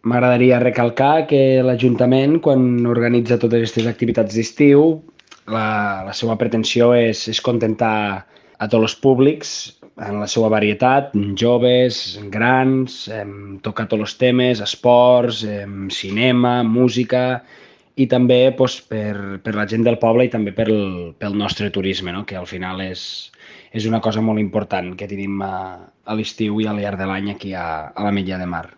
M'agradaria recalcar que l'Ajuntament, quan organitza totes aquestes activitats d'estiu, la, la seva pretensió és, és contentar a tots els públics en la seva varietat, joves, grans, em, tocar tots els temes, esports, em, cinema, música i també doncs, per, per la gent del poble i també pel, pel nostre turisme, no? que al final és, és una cosa molt important que tenim a, a l'estiu i al llarg de l'any aquí a, a la Mitja de Mar.